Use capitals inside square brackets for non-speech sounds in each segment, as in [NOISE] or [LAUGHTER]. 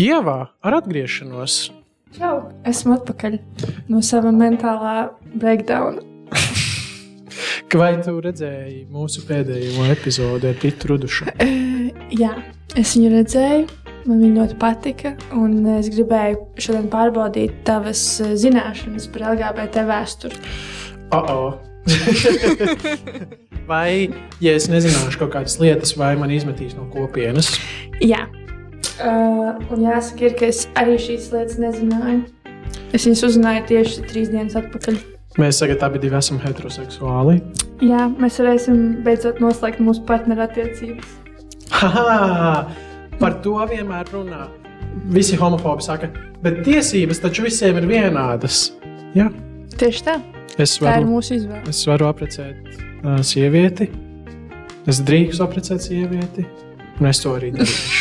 Ievā ar atgriešanos. Čau! Esmu atpakaļ no sava mentālā breakdowna. [LAUGHS] Vai tu redzēji mūsu pēdējo epizodi ar Pitu Rudušu? Uh, [LAUGHS] jā, es viņu redzēju. Man viņa ļoti patika. Un es gribēju šodien pārbaudīt tavas eh, zināšanas par LGBT vēsturi. Oh, oh. [LAUGHS] vai, ja es nezināšu kaut kādas lietas, vai man izmetīs no kopienas? Jā, Uh, un jāsaka, ir, ka es arī šīs lietas nezināju. Es viņas uzzināju tieši trīs dienas atpakaļ. Mēs tagad abi esam heteroseksuāli. Jā, mēs varēsim beidzot noslēgt mūsu partnerattiecības. Par to vienmēr runā. Visi homofobi saka, bet tiesības taču visiem ir vienādas. Jā. Tieši tā. Es tā ir varu, mūsu izvēle. es varu apprecēt uh, sievieti. Es drīkstu apprecēt sievieti, un es to arī darīšu.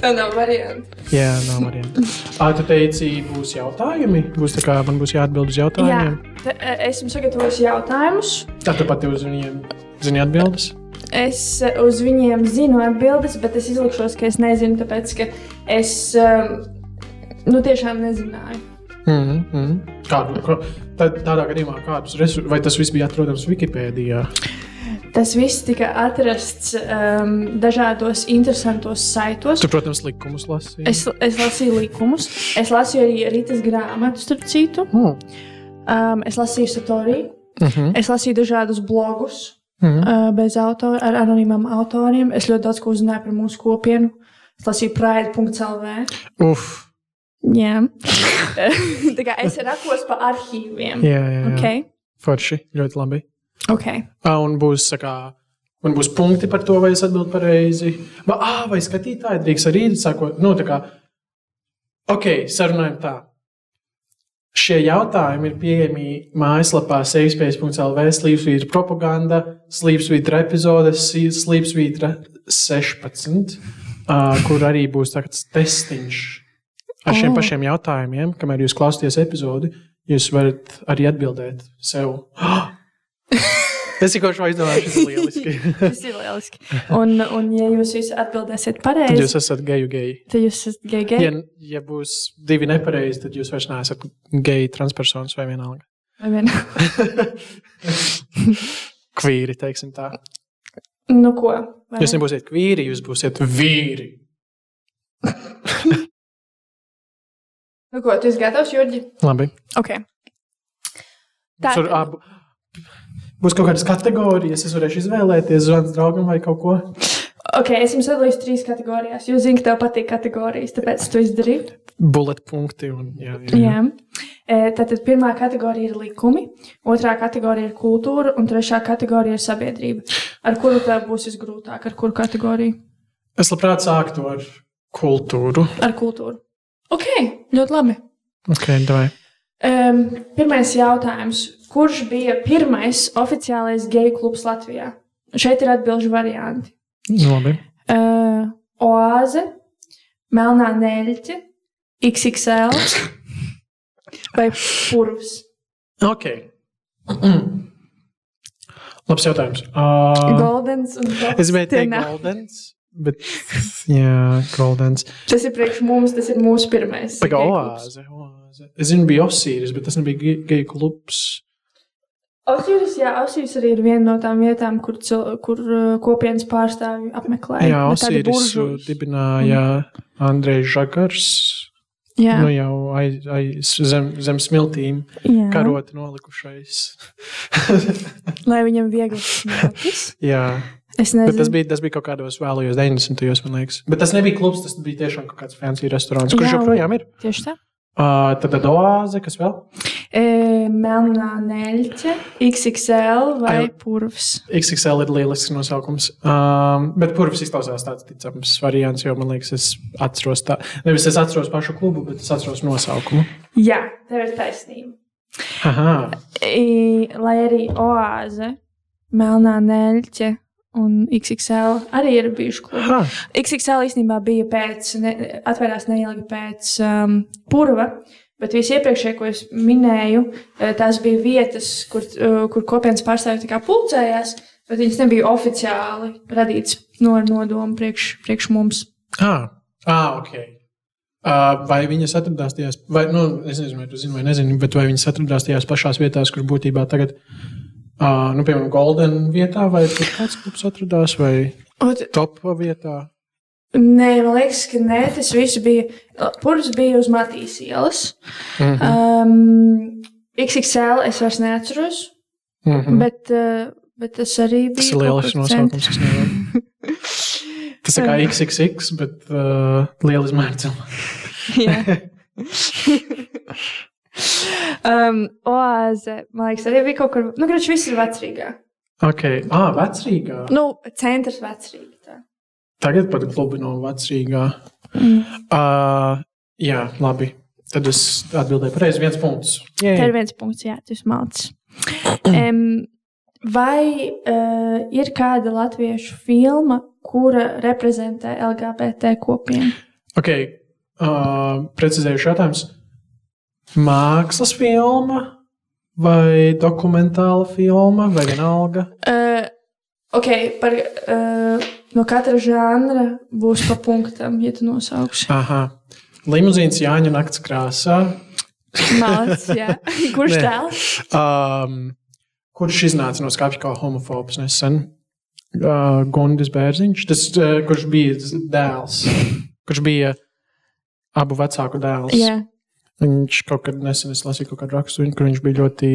Tā nav varianta. Jā, nav variantu. [LAUGHS] Ah, tu teici, būs jautājumi? Būs tā kā man būs jāatbild uz Jā, jautājumiem. ta- esmu sagatavojis jautājumus. Tā tu pati uz viņiem zini atbildes. Es eh, uz viņiem zinu atbildes, bet es izlikšos, ka es nezinu, tāpēc ka es um, nu, tiešām nezināju. Mm -hmm. Kādu, kā, tā, tādā gadījumā, kādus resursus, vai tas viss bija atrodams Wikipēdijā? Tas viss tika atrasts um, dažādos interesantos saitos. Tu, protams, likumus lasīji. Es, es lasīju likumus, es lasīju arī Rītas grāmatu, starp citu. Mm. Um, es lasīju satoriju, Mm -hmm. es lasīju dažādus blogus Mm -hmm. uh, bez autora, ar anonīmiem autoriem. Es ļoti daudz ko uzzināju par mūsu kopienu. Es lasīju pride.lv. Uf, Jā, [LAUGHS] tā kā es rakos pa arhīviem. jā, jā, jā. Okay. Forši, ļoti labi. Okay. Un būs, kā, man būs punkti par to, vai es atbildu pareizi. Vai, ah, vai skatītāji drīkst arī sakot, nu, tā kā, ok, sarunājam tā. Šie jautājumi ir pieejami mājaslapā sejspējas.lv, slīpsvītra propaganda, slīpsvītra epizodes, slīpsvītra 16, uh, kur arī būs tāds testiņš ar šiem Oh. pašiem jautājumiem, kamēr jūs klausāties epizodi, jūs varat arī atbildēt sev. [GASPS] [LAUGHS] Es tikai šo izdomāju, tas ir lieliski. [LAUGHS] Tas ir lieliski. Un, un ja jūs visi atbildēsiet Tad pareizi, jūs esat geju geji. tad jūs esat gei gei. Ja, ja būs divi nepareizi, tad jūs vairs neesat geji transpersonas vai vienalga. Vai vien? [LAUGHS] Kvīri, teiksim tā. Nu ko? vai Jūs ne? nebūsiet kvīri, jūs būsiet vīri. Nu ko, tu esi gatavs, Jurģi? Labi. Ok. Tā Tur, ab, būs kaut kādas kategorijas, es varēšu izvēlēties zvans draugam vai kaut ko. Ok, es jums sadalīju trīs kategorijās. Jūs zināt, ka tev patīk kategorijas, tāpēc tu izdarīji. Bullet punkti. Un, jā, jā, jā. Jā. E, Tātad pirmā kategorija ir likumi, otrā kategorija ir kultūra, un trešā kategorija ir sabiedrība. Ar kuru tev būs visgrūtāk? Ar kuru kategoriju? Es labprāt sāktu ar kultūru. Ar kultūru. Ok, ļoti labi. Ok, davai. Um, pirmais jautājums. Kurš bija pirmais oficiālais geju klubs Latvijā? Šeit ir atbildžu varianti. Nu, Labi. Uh, Oāze, Melnā Neļķe, XXL [LAUGHS] vai Purvs. Ok. [CLEARS THROAT] Labs jautājums. Uh, Goldens un es gribēju teikt. Goldens. Bet, jā, Goldens. Tas ir priekš mums, tas ir mūsu pirmais. Tā kā oāze, oāze. Es zinu, bija Osīris, bet tas nebija ge- geju klubs. Osiris, jā, Osiris arī ir viena no tām vietām, kur, cil, kur uh, kopienas pārstāvji apmeklē. Jā, Bet Osīris buržuļi. dibināja Andrejs Žagars. Jā, Nu jau aiz, aiz, zem, zem smiltīm karoti nolikušais. [LAUGHS] lai viņam viegli smēķis. jā, Es bet nezinu. tas bija, tas bija kaut kādos vēlajos 90. gados, man liekas. Bet tas nebija klubs, tas bija tiešām kaut kāds fancy restorāns, kurš Jā, joprojām ir. Tieši tā. Uh, tad tad oāze, kas vēl? E, melnā neļķe, XXL vai Ai. purvs. XXL ir lielisks nosaukums. Um, bet purvs izklausās tāds ticams variants, jo man liekas, es atceros tā. Nevis es atceros pašu klubu, bet es atceros nosaukumu. Jā, tev ir taisnība. Aha, I, lai arī oāze, melnā neļķe un XXL arī ir bijuši klubi. aha. XXL īstenībā bija pēc, ne, atvērās neilgi pēc um, purva. Bet visi iepriekšējie, ko es minēju, eh, tās bija vietas, kur, eh, kur kopienas pārstāvji pulcējās, bet viņas nebija oficiāli radītas no nodomu priekš, priekš mums. Ah, ah, ok. Uh, vai viņas atradās tajās, vai, nu, es nezinu, vai tu zini, vai nezini, bet vai viņas atradās tajās pašās vietās, kur būtībā tagad, uh, nu, piemēram, Golden vietā, vai tur kāds klubs atradās, vai Ot, top vietā? Nē, man liekas, ka nē, tas viss bija. Pūlis bija uz Matīs ielas. Mm -hmm. Um, XXL es vairs neatceros, Mm -hmm. bet, uh, bet tas arī bija. Tas ir lielisks nosaukums. Tas ir kā [LAUGHS] XXX, bet uh, liela izmēra. Jā. um, [LAUGHS] oāze, man liekas, arī bija kaut kur. Nu, kurš viss ir vecrīgā. Ok, ah, vecrīgā. Nu, centrs vecrīgā. Tagad pat klubi no vecrīgā. Mm. Uh, jā, labi. Tad es atbildēju pareizi. viens punkts. Jē. ir viens punkts, jā, tas malts. Um, vai uh, ir kāda latviešu filma, kura reprezentē LGBT kopienu? Ok, uh, precizējuši jautājums. Mākslas filma vai dokumentāla filma vai vienalga? Uh, ok, par, uh, no katra žanra būs pa punktam, ja tu nosauksi. Aha. Limuzīns Jāņa nakts krāsā. Malts, [LAUGHS] jā. Kurš tēls? Um, kurš iznāca no skāpja kā homofobs nesen? Uh, Gundis Bērziņš, tas, uh, kurš bija dēls, kurš bija abu vecāku dēls. Jā, Viņš kaut kad nesen es lasīju kaut kādu rakstu, kur viņš bija ļoti,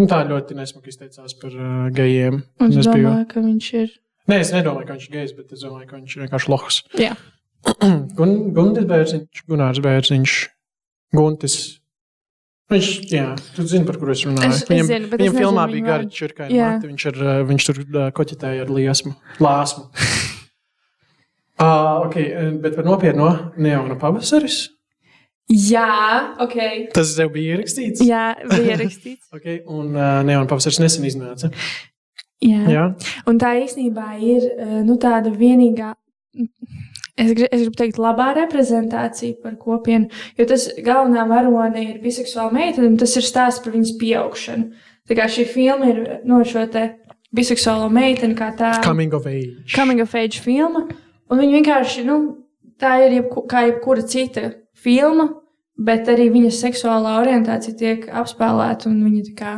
nu, tā ļoti nesmuki izteicās par uh, gejiem. un es es biju, domāju, ka viņš ir. nē, es nedomāju, ka viņš ir gejs, bet es domāju, ka viņš ir vienkārši lohs. Jā. [CLEARS THROAT] Gun, Gundis Bērziņš, Gunārs Bērziņš, Guntis. Viņš, jā, tu zini, par kuru es runāju. Es- es viņam zinu, es viņam nezinu filmā viņu bija vārdu. gara čurkaina Jā. mati, viņš, uh, viņš tur koķitēja ar liesmu, lāsmu. [LAUGHS] uh, ok, bet par nopietno neona pavasaris. Jā, ok. Tas tev bija ierakstīts. Jā, bija rakstīts. [LAUGHS] Okay, un uh, neona pavasaris nesen iznāca. Jā. Jā. Un tā īstenībā ir eh, nu, tāda vienīgā. Es, gri, es gribu teikt, labā reprezentācija par kopienu, jo tas galvenā varone ir biseksuāla meitene, un tas ir stāsts par viņas pieaugšanu. Tā kā šī filma ir no šo te biseksuālo meiteni, kā tā Coming of age. coming of age filma, un viņa vienkārši, nu, tā ir jebku, kā jebkura cita filma, bet arī viņas seksuālā orientācija tiek apspēlēta, un viņa tā kā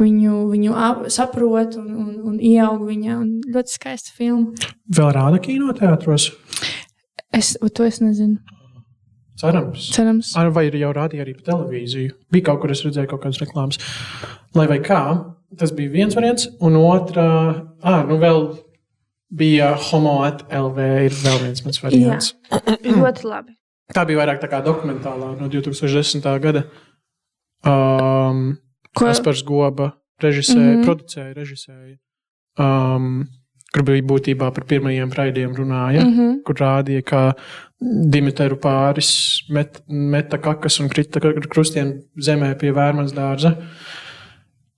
viņu, viņu ap, saprot un, un, un ieaug viņā. Un ļoti skaista filma. Vēl rāda kinoteātros. Es to es nezinu. Cerams. Cerams. Ar, vai ir jau rādīja arī pa televīziju? Bija kaut kur, es redzēju kaut kādas reklāmas. Lai vai kā, tas bija viens variants, un otrā, ah, nu vēl bija Homo at LV, ir vēl viens mans variants. [CLEARS THROAT] ļoti labi. Tā bija vairāk tā kā dokumentālā no 2010. gada. Um? Kaspars Goba režisēja, mm. -hmm. producēja, režisēja. Um, kur bija būtībā par pirmajiem raidiem runāja, mm. -hmm. kur rādīja, kā Dimitru pāris met, meta kakas un krita krustiem zemē pie vērmanas dārza.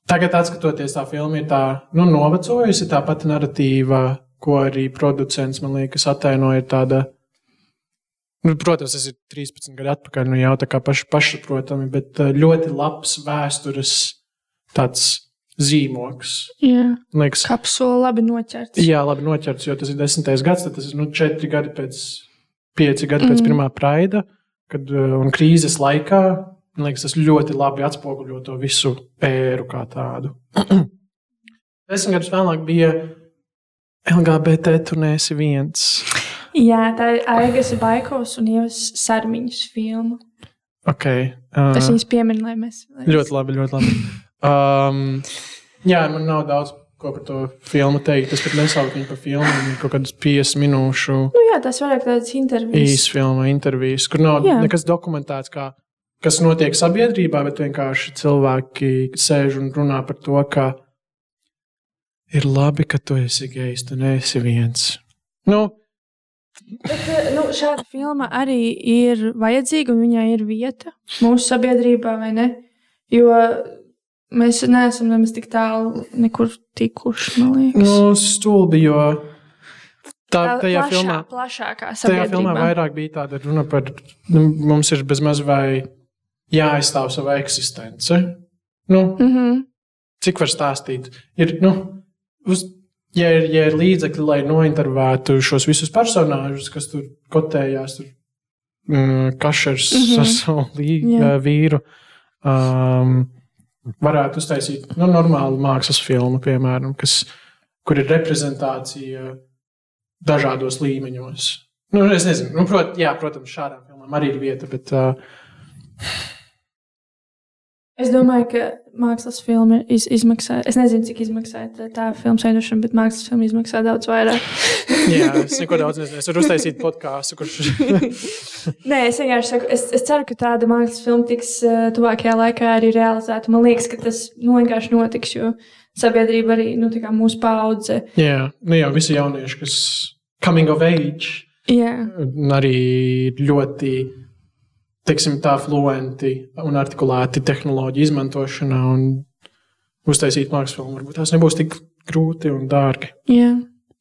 Tagad, skatoties, tā filma ir tā nu, novecojusi, tā pati narratīva, ko arī producents man liekas attēloja, ir tāda. Nu, protams, tas ir 13 gadi atpakaļ, nu jau tā kā paš, pašsaprotami, bet uh, ļoti labs vēstures tāds zīmogs. Jā. Liekas, Kapsula labi noķerts. jā, labi noķerts, jo tas ir desmitais gads, tad tas ir nu, četri gadi pēc, pieci gadi pēc Mhm. pirmā praida, kad uh, un krīzes laikā. Man liekas, tas ļoti labi atspoguļo to visu ēru kā tādu. [CLEARS THROAT] Desmit gadus vēlāk bija LGBT, tu neesi viens. Jā, tā ir Aigas Baikovs un Ievas Sarmiņas filma. Okay. Uh, Es viņas pieminu, lai mēs. Lai Ļoti labi, ļoti labi. Um, jā, man nav daudz ko par to filmu teikt. Es pat nesaucu viņu par filmu. Viņa kaut kādas 50 minūšu Nu, jā, tas vairāk tādas intervijas. īsas filmu intervijas, kur nav Jā. nekas dokumentēts, kā, kas notiek sabiedrībā, bet vienkārši cilvēki sēž un runā par to, ka ir labi, ka tu esi gejs, tu neesi viens. Nu, Bet, eh, nu, šāda filma arī ir vajadzīga un viņai ir vieta mūsu sabiedrībā, vai ne? Jo mēs neesam nemaz tik tālu nekur tikuši, nu stulbi, jo tā, tajā plašā, filmā. plašākā Tajā filmā vairāk bija tāda runa par, nu, mums ir bezmaz vai jāaizstāv sava eksistence. Nu, Mm -hmm. cik var stāstīt? Ir, nu, uz, ja, ir, ja ir līdzekļi, lai nointervētu šos visus personāžus, kas tur kotējās, tur mm, kašers mm. -hmm. ar savu lī, [LAUGHS] Jā. uh, vīru. Um, varētu uztaisīt nu, normālu mākslas filmu, piemēram, kas, kur ir reprezentācija dažādos līmeņos. Nu, es nezinu, nu, prot, jā, protams, šādām filmām arī ir vieta, bet uh, Es domāju, ka mākslas filma iz, izmaksā. Es nezinu, cik izmaksā tā, filmas veidošana, bet mākslas filma izmaksā daudz vairāk. [LAUGHS] jā, es neko daudz nezinu. Es varu uztaisīt podkāstu, kurš [LAUGHS] Nē, es vienkārši saku, es, es ceru, ka tāda mākslas filma tiks uh, tuvākajā laikā arī realizēta. Man liekas, ka tas nu, vienkārši notiks, jo sabiedrība arī nu, mūsu paudze. Jā, nu jau visi jaunieši, kas coming of age, Jā, arī ļoti teiksim, tā fluenti un artikulēti tehnoloģiju izmantošanā un uztaisīt mākslas filmu. Varbūt tās nebūs tik grūti un dārgi. jā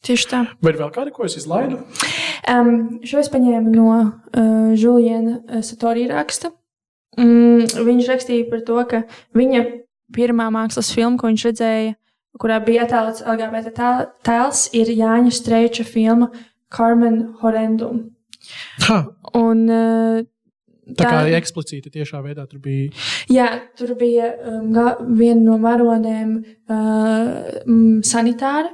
tieši tā. Vai ir vēl kāda, ko es izlaidu? Um, šo es paņēmu no uh, Juliana Satorija raksta. Mm, viņš rakstīja par to, ka viņa pirmā mākslas filma, ko viņš redzēja, kurā bija attēlots LGBT tēl- tēls, ir Jāņa Streiča filma Carmen Horrendum. Ha, Un, uh, tā kā eksplicīti tiešā veidā tur bija. Jā, tur bija um, viena no varonēm, uh, mm, sanitāra.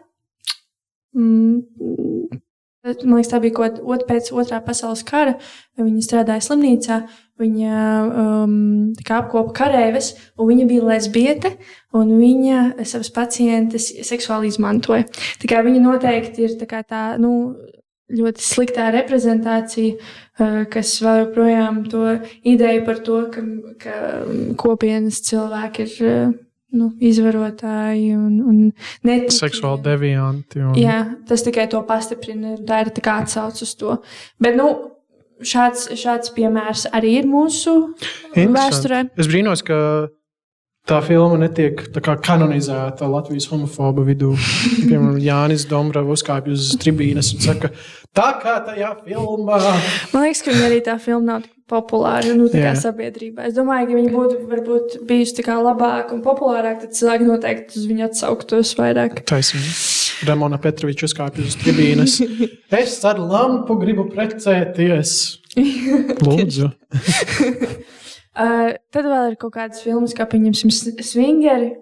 Mm, Man liekas, tā bija kaut kāda pēc otrā pasaules kara. Viņa strādāja slimnīcā, viņa um, tā kā apkopa kareives, un viņa bija lesbiete, un viņa savas pacientes seksuāli izmantoja. Tā kā viņa noteikti ir tā, tā nu, ļoti sliktā reprezentācija, uh, kas vēl joprojām to ideju par to, ka, ka kopienas cilvēki ir uh, nu, izvarotāji un, un neticīgi. Seksuāli devianti. Un... Jā, tas tikai to pastiprina. Tā ir tā kā atsauce uz to. Bet nu, šāds, šāds piemērs arī ir mūsu vēsturē. Es brīnos, ka tā filma netiek kā kanonizēta Latvijas homofobu vidū. [LAUGHS] Piemēram, Jānis Dombrovs uzkāpj uz tribīnes un saka, tā kā tajā filmā. Man liekas, ka arī tā filma nav tik populāra nu, sabiedrībā. Es domāju, ka viņa būtu varbūt, bijusi labāka un populārāka, tad cilvēki noteikti uz viņu atsauktos vairāk. Taisnība. Ramona Petroviča uzkāpj uz tribīnes. [LAUGHS] Es ar lampu gribu precēties. [LAUGHS] Lūdzu. Uh, tad vēl ir kaut kādas filmas, kā pieņemsim, Swingeri.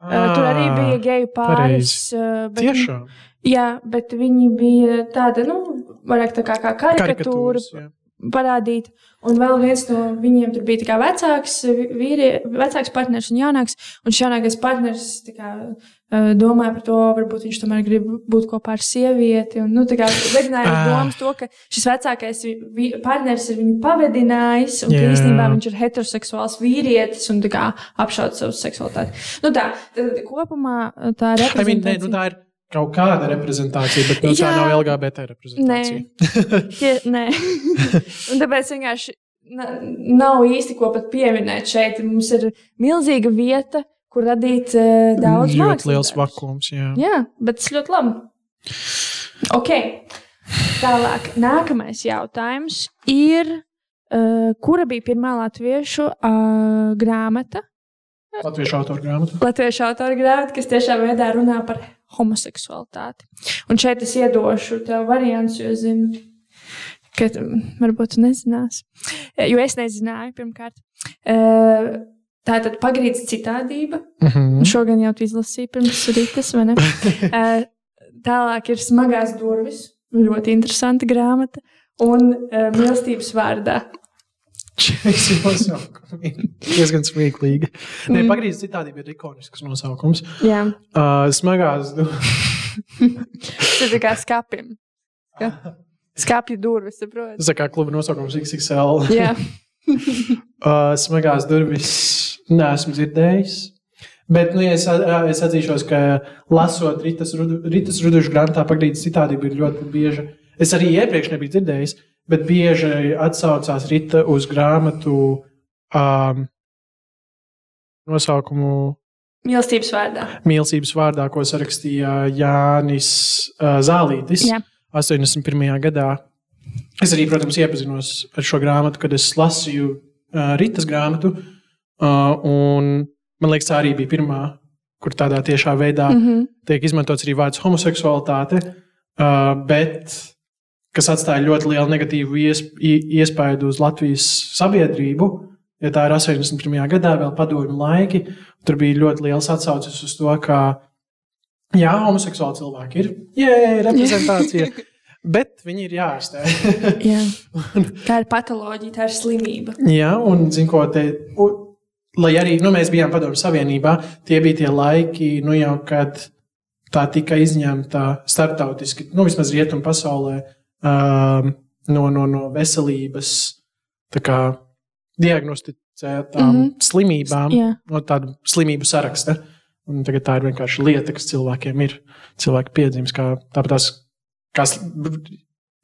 Uh, tur arī bija geju pāris. Uh, bet- Tiešām. Jā, bet viņi bija tāda, nu, vairāk tā kā, kā karikatūra jā. parādīta. Un vēl viens no viņiem tur bija vecāks, vīrie, vecāks partneris un jaunāks. Un jaunākais partneris kā, domāja par to, varbūt viņš tomēr grib būt kopā ar sievieti. Un, nu, tā kā veicināja Ah. domas to, ka šis vecākais partneris ir viņu pavadinājis, un ka īstenībā viņš ir heteroseksuāls vīrietis un kā apšauda savu seksualitāti. Nu, tā, tad kopumā uh, tā ir. I mean, ne, nu, tā ir kaut kāda reprezentācija, bet nu, tā nav LGBT reprezentācija. Tie, nē, [LAUGHS] un tāpēc vienkārši na- nav īsti ko pat pieminēt šeit. Mums ir milzīga vieta, kur radīt uh, daudz Ļoti mākslas liels darbus. vakums. Jā. Jā, bet tas ļoti labi. Ok, tālāk. Nākamais jautājums ir, uh, kura bija pirmā latviešu uh, grāmata? Latviešu autora grāmata. Latviešu autora grāmata, kas tiešām veidā runā par homoseksualitāti. Un šeit es iedošu tev variants, jo zinu, ka mm, varbūt tu nezinās. Eh, Jo es nezināju, pirmkārt. Eh, Tā tad pagrīdes citādība. Mhm. Šo gan jau tu izlasīji pirms rītas, vai ne? [LAUGHS] Tālāk ir smagās durvis. Ļoti interesanta grāmata. Un uh, mīlestības vārdā. Šis nosaukums ir diezgan smieklīgi. Nē, Mm. pagrīzes citādi ir ikonisks nosaukums. Jā, Uh, smagās. [LAUGHS] tas ir kā skapim. Ska- Skapju durvis, saprotiet? Tas ir kā kluba nosaukums XXL. Jā. [LAUGHS] Uh, smagās durvis neesmu dzirdējis. Bet nu, ja es, es atzīšos, ka lasot Ritas Rudušu grāmatā, pagrīdes citādi ir ļoti bieži. Es arī iepriekš nebiju dzirdējis, bet bieži atsaucās Rita uz grāmatu um, nosaukumu Mīlestības vārdā. mīlestības vārdā, ko sarakstīja Jānis uh, Zālītis Jā. 81. gadā. Es arī, protams, iepazinos ar šo grāmatu, kad es lasīju uh, Rītas grāmatu. Uh, un man liekas, tā arī bija pirmā, kur tādā tiešā veidā mm. -hmm. tiek izmantots arī vārds homoseksualitāte. Uh, bet kas atstāja ļoti lielu negatīvu ies, i- iespaidu uz Latvijas sabiedrību. Ja tā ir 81. gadā, vēl padomju laiki, tur bija ļoti liels atsaucis uz to, ka jā, homoseksuāli cilvēki ir jē, reprezentācija, [LAUGHS] bet viņi ir jāārstē. Jā. [LAUGHS] Tā ir patoloģija, tā ir slimība. Jā, un zinu, ko te. u- Lai arī nu, mēs bijām Padomju Savienībā, tie bija tie laiki, nu, jau, kad tā tika izņemta starptautiski, nu, vismaz rietumu pasaulē, um, no, no, no veselības kā, diagnosticētām mm. -hmm. slimībām, Jā. no tāda slimību saraksta. Un tagad tā ir vienkārši lieta, kas cilvēkiem ir. Cilvēki piedzimst, kā tāpat tās, br-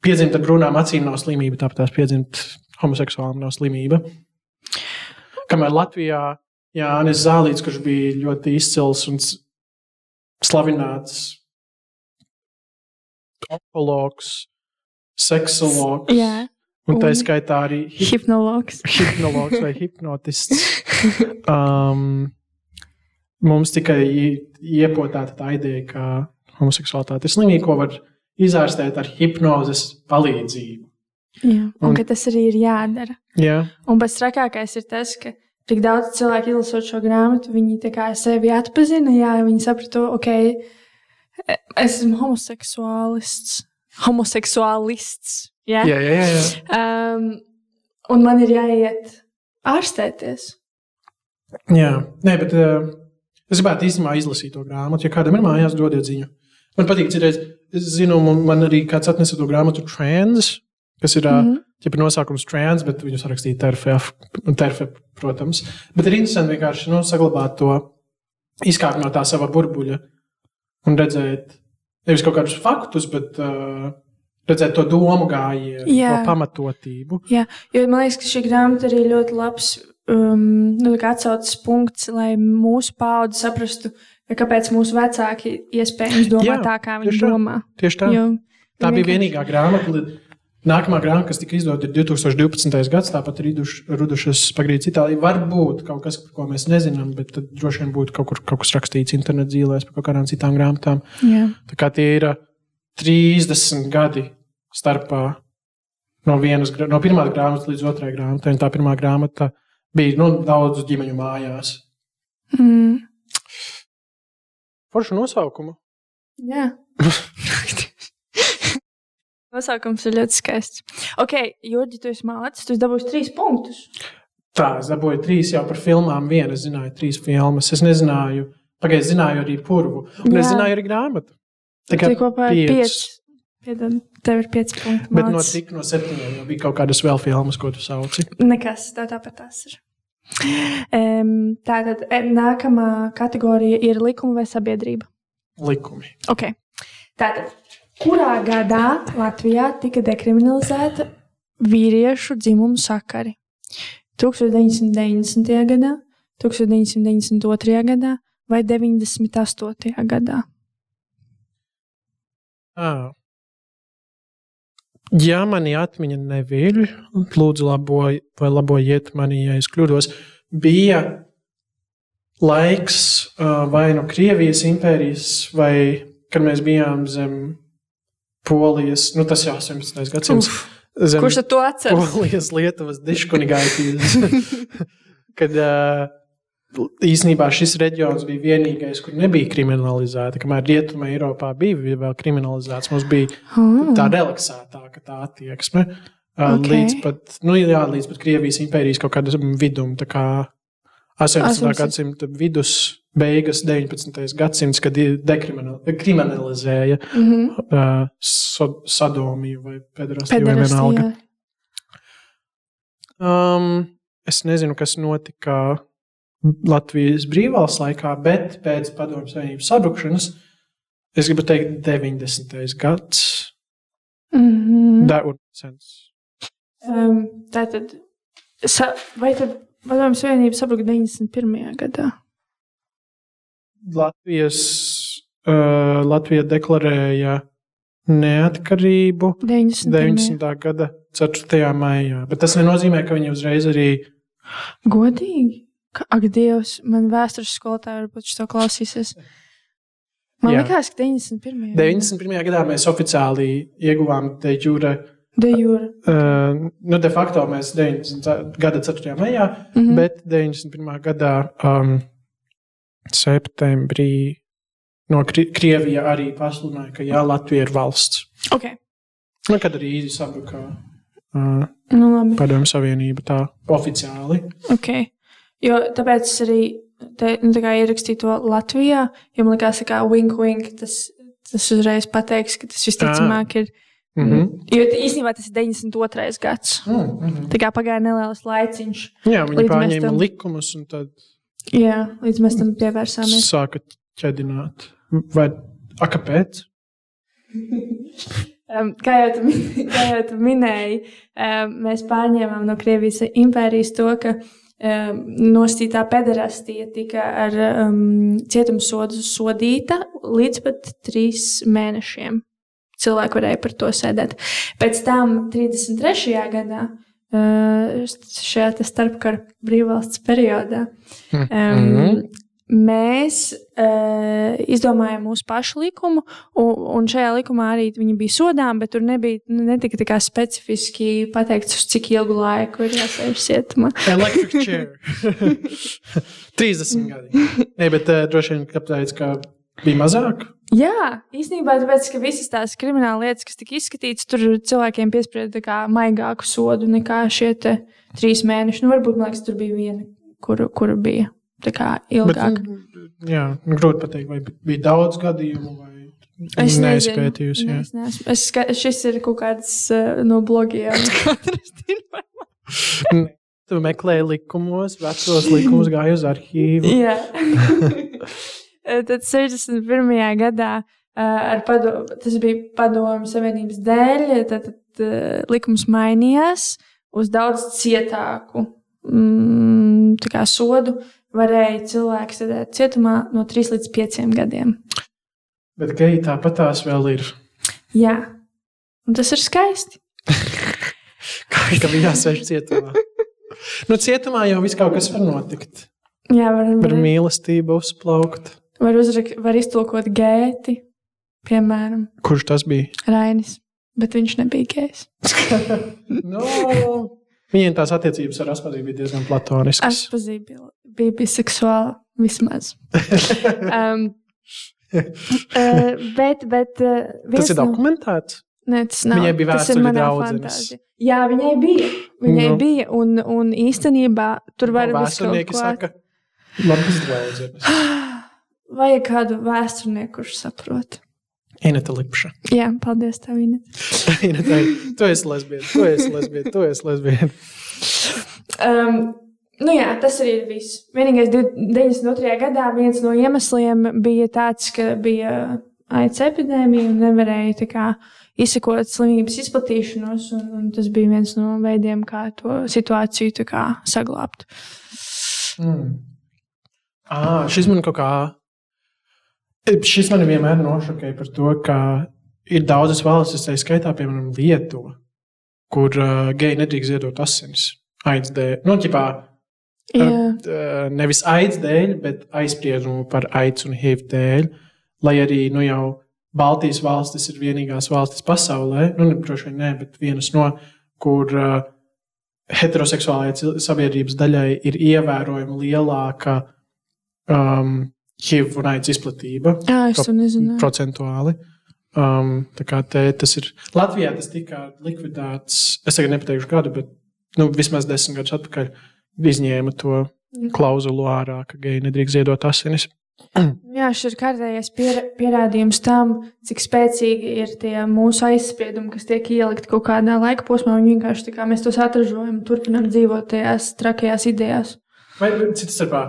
piedzimt ar brūnām acīm nav slimība, tāpat tās piedzimt homoseksuālam nav slimība. Kamēr Latvijā Jānis Zālīts, kurš bija ļoti izcils un slavināts onkologs, seksologs, Jā. un tā skaitā arī hip Hipnologs. hipnologs vai [LAUGHS] hipnotists. Um, mums tikai i- iepotēta tā ideja, ka homoseksualitāte ir slimība, ko var izārstēt ar hipnozes palīdzību. Jā. Un- un ka tas arī ir jādara. Jā, Un pats trakākais ir tas, ka tik daudz cilvēku izlasot šo grāmatu, viņi sevi atpazina. Jā, viņi saprata, ok, esmu homoseksuālists. Homoseksuālists. Jā. jā, jā. jā. Um, un man ir jāiet ārstēties. jā. Nē, bet uh, es gribētu īstenībā izlasīt to grāmatu. Ja kādam ir mājās, dodiet ziņu. Man patīk, citreiz, es zinu, man, arī kāds atnesa to grāmatu Trends, kas ir. Mm Mhm. -hmm. Ja ir nosaukums trans, bet viņu sarakstīja TRF, TRF, protams. Bet ir interesanti vienkārši nu, saglabāt to, izkāpt no tā sava burbuļa un redzēt nevis kaut kādus faktus, bet uh, redzēt to domu gājienu, to pamatotību. Jā, jo man liekas, ka šī grāmata arī ļoti labs um, nu, atsauces punkts, lai mūsu paudze saprastu, kāpēc mūsu vecāki iespējams domā Jā, tā, kā viņi tieši tā. domā. Tieši tā. Jo Tā bija vienīgā grāmata. Nākamā grāmata, kas tika izdota, ir 2012. gads, tāpat ir radušas pagrīdes Itālijā. Varbūt kaut kas, par ko mēs nezinām, bet droši vien būtu kaut, kur, kaut kas rakstīts internetā zīmēs par kaut kādām citām grāmatām. Jā. Tā kā tie ir ā, 30 gadi starpā no, vienas, no pirmās grāmatas līdz otrai grāmatai. Tā pirmā grāmata bija nu, daudzu ģimeņu mājās. Mm. Foršu nosaukumu. Jā. [LAUGHS] Nosaukums ir ļoti skaists. Ok, Jurgi, tu esi mācis, tu esi dabūjis trīs punktus. Tā, es dabūju trīs jau par filmām. Vienu es zināju, trīs filmas. Es nezināju, pagaidzi zināju arī purvu. Un Jā. es zināju arī grāmatu. Tā Tikai kopā ir pieci. Piedod, tev ir pieci punkti. Bet no cik no septiņiem jau bija kaut kādas vēl filmas, ko tu sauci. Nekas, tā tāpat tas ir. Um, tā tad e, nākamā kategorija ir likuma vai sabiedrība. Likumi. Okay. Tātad, kurā gadā Latvijā tika dekriminalizēta vīriešu dzimumu sakari? 1990. gadā, 1992. gadā vai 98. gadā? À. Ja mani atmiņa neviļ, lūdzu, laboj, vai labojiet mani, ja es kļūdos, bija laiks vai no Krievijas impērijas, vai kad mēs bijām zem Polijas, nu tas jau 18. gadsimts. Zem Kurš to atceras? Polijas, Lietuvas diškunigaitītes. [LAUGHS] kad uh, īsnībā šis reģions bija vienīgais, kur nebija kriminalizēta. Kamēr Rietumē Eiropā bija vēl kriminalizēts, mums bija Oh, tā relaksētāka tā attieksme. Uh, Ok. Līdz pat, nu, jā, līdz pat Krievijas impērijas kaut kādam vidum, tā kā 18. 18. gadsimta vidus, beigas 19. gadsimts, kad dekriminalizēja mm -hmm. uh, so, sadomiju vai pederastiju vai vienalga. Pederastija. Um, es nezinu, kas notika Latvijas brīvvalsts laikā, bet pēc Padomju Savienības sabrukšanas es gribu teikt 90. gads. That would make sense. Um, tā tad, sa, vai tad Padomju Savienība sabruka 91. gadā? Latvijas, uh, Latvija deklarēja neatkarību 90. 90. gada 4. maijā, bet tas nenozīmē, ka viņi uzreiz arī Godīgi. Ka- Ak, Dievs, man vēstures skolotāja varbūt šo klausīsies. Man Jā. liekas, ka 91. 91. gadā mēs oficiāli ieguvām de jure. De jure. Uh, nu, de facto mēs 90. gada 4. maijā, mm. -hmm. bet 91. gadā um, septembrī no Kri Krievija arī pasludināja, ka jā, Latvija ir valsts. Ok, Nu, kad arī īsi sabruka uh, nu. Padomju Savienība tā oficiāli. Ok. Jo tāpēc arī te, nu, tā ierakstīju to Latvijā, jo man liekas, ka wink, wink, tas, tas uzreiz pateiks, ka tas visticamāk ir. Mm -hmm. Jo īstenībā tas ir 92. gads. mm -hmm. Tā kā pagāja neliels laiciņš. Jā, viņi pārņēma tam- likumus un tad Jā, līdz mēs tam pievērsāmies. sāka ķedināt. Vai a, kāpēc? [LAUGHS] Um, kā, jau tu, [LAUGHS] kā jau tu minēji, um, mēs pārņēmām no Krievijas impērijas to, ka um, nostītā pederastija tika ar um, cietumsodu sodīta līdz pat trīs mēnešiem. Cilvēki varēja par to sēdēt. Pēc tam 33. gadā, uh, šajā te starpkara brīvvalsts periodā, um, Mhm. mēs uh, izdomājām mūsu pašu likumu, un, un šajā likumā arī viņi bija sodām, bet tur nebija netika tā kā specifiski pateikts, uz cik ilgu laiku ir jāsēž cietumā. Electric [LAUGHS] chair. [LAUGHS] 30 gadi. [LAUGHS] Nē, bet uh, droši vien kāpēc, ka bija mazāk. Jā, īstenībā tāpēc, ka visas tās krimināla lietas, kas tika izskatītas, tur cilvēkiem piesprieda maigāku sodu nekā šie trīs mēneši. Nu, varbūt, man liekas, tur bija viena, kuru, kuru bija tā kā Bet, ilgāk. nu, jā, nu, grūti pateikt, vai bija daudz gadījumu. Vai... Es jā. Es neesmu. Es, ska- šis ir kaut kāds uh, no blogiem. [LAUGHS] Tu meklēji likumos, vecos likumus, gāji uz arhīvu. Jā. [LAUGHS] [LAUGHS] Tad 61. gadā uh, ar padomu, tas bija padomu savienības dēļ, tad, tad uh, likums mainījās uz daudz cietāku mm, sodu. Varēja cilvēki sēdēt cietumā no 3 līdz 5 gadiem. Bet geji tāpat tās vēl ir. Jā, un tas ir skaisti. [LAUGHS] Kā ka bija jāsēž cietumā? Nu, cietumā jau viss kaut kas var notikt. Jā, var, Var var, mīlestība uzplaukt. Var, uzrak, var iztulkot gēti, piemēram, Kurš tas bija? Rainis, bet viņš nebija gējs. [LAUGHS] No. Viņiem tās attiecības ar Aspaziju bija diezgan platoniskas. Es pazīstu, bija, bija biseksuāla vismaz. [LAUGHS] um, [LAUGHS] uh, bet, bet uh, Tas ir dokumentēts. Ne, tas nav. Viņai bija manā draudzenes. Jā, viņai bija. Viņai Nu. bija, un, un īstenībā tur var būt kaut Vēsturnieki saka, labas draudzenes. [SIGHS] Vajag kādu vēsturnieku, kurš saprot. Ineta Lipša. Jā, paldies tev, Inês. [LAUGHS] Ineta, tu esi lesbieta, tu esi lesbieta, tu esi lesbieta. Um, nu jā, tas arī ir viss. Vienīgais, div- 92. gadā viens no iemesliem bija tāds, ka bija aids epidēmija un nevarēja tā kā izsekot slimības izplatīšanos. Un, un tas bija viens no veidiem, kā to situāciju tā kā saglabāt. Mm. Ah, šis man kaut kā. Šis man vienmēr nošokēja par to, ka ir daudzas valstis, tā skaitā, piemēram, Lietuva, kur uh, geji nedrīkst ziedot asinis. Aids dēļ. Nu, ķipā, Jā, uh, nevis aids dēļ, bet aizspriedumu par aids un HIV dēļ. Lai arī nu, jau Baltijas valstis ir vienīgās valstis pasaulē, nu, ne, droši vien ne, bet vienas no, kur uh, heteroseksuālajai sabiedrības daļai ir ievērojami lielāka um, HIV un aids izplatība Jā es to nezinu. procentuāli. Um, tā kā te, tas ir Latvijā, tas tika likvidēts. Es tagad nepateikšu gadu, bet nu, vismaz desmit gadus atpakaļ izņēma to klauzulu ārā, ka geji nedrīkst ziedot asinis. [CLEARS THROAT] Jā, šis ir kārtējais pier, pierādījums tam, cik spēcīgi ir tie mūsu aizspriedumi, kas tiek ielikti kaut kādā laika posmā. Un vienkārši tā kā mēs tos atražojam, turpinām dzīvot tajās trakajās idejās. Vai cits starpā,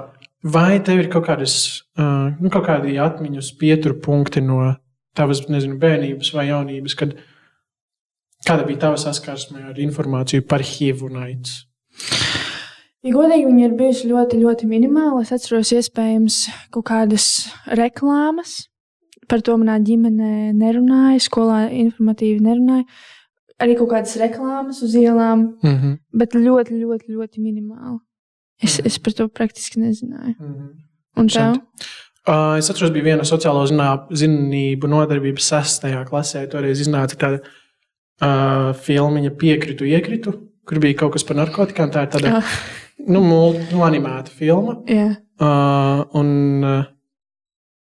vai tev ir kaut kādas, uh, nu, kaut kādi atmiņas pieturu punkti no tavas, nezinu, bērnības vai jaunības, kad kāda bija tava saskarsme ar informāciju par HIV un aids? Ja godīgi, viņi ir bijuši ļoti, ļoti minimāli. Es atceros, iespējams, kaut kādas reklāmas. Par to manā ģimenē nerunāja, skolā informatīvi nerunāja. Arī kaut kādas reklāmas uz ielām, Mm -hmm. bet ļoti, ļoti, ļoti minimāli. Es, es par to praktiski nezināju. Mm -hmm. Un tev? Uh, es atceros, bija viena sociālo zinību nodarbība sestajā klasē. Toreiz iznāca tāda uh, filmiņa Piekritu, iekritu, kur bija kaut kas par narkotikām. Tā ir tāda Ah, nu, nu, animēta filma. jā. Uh, un uh,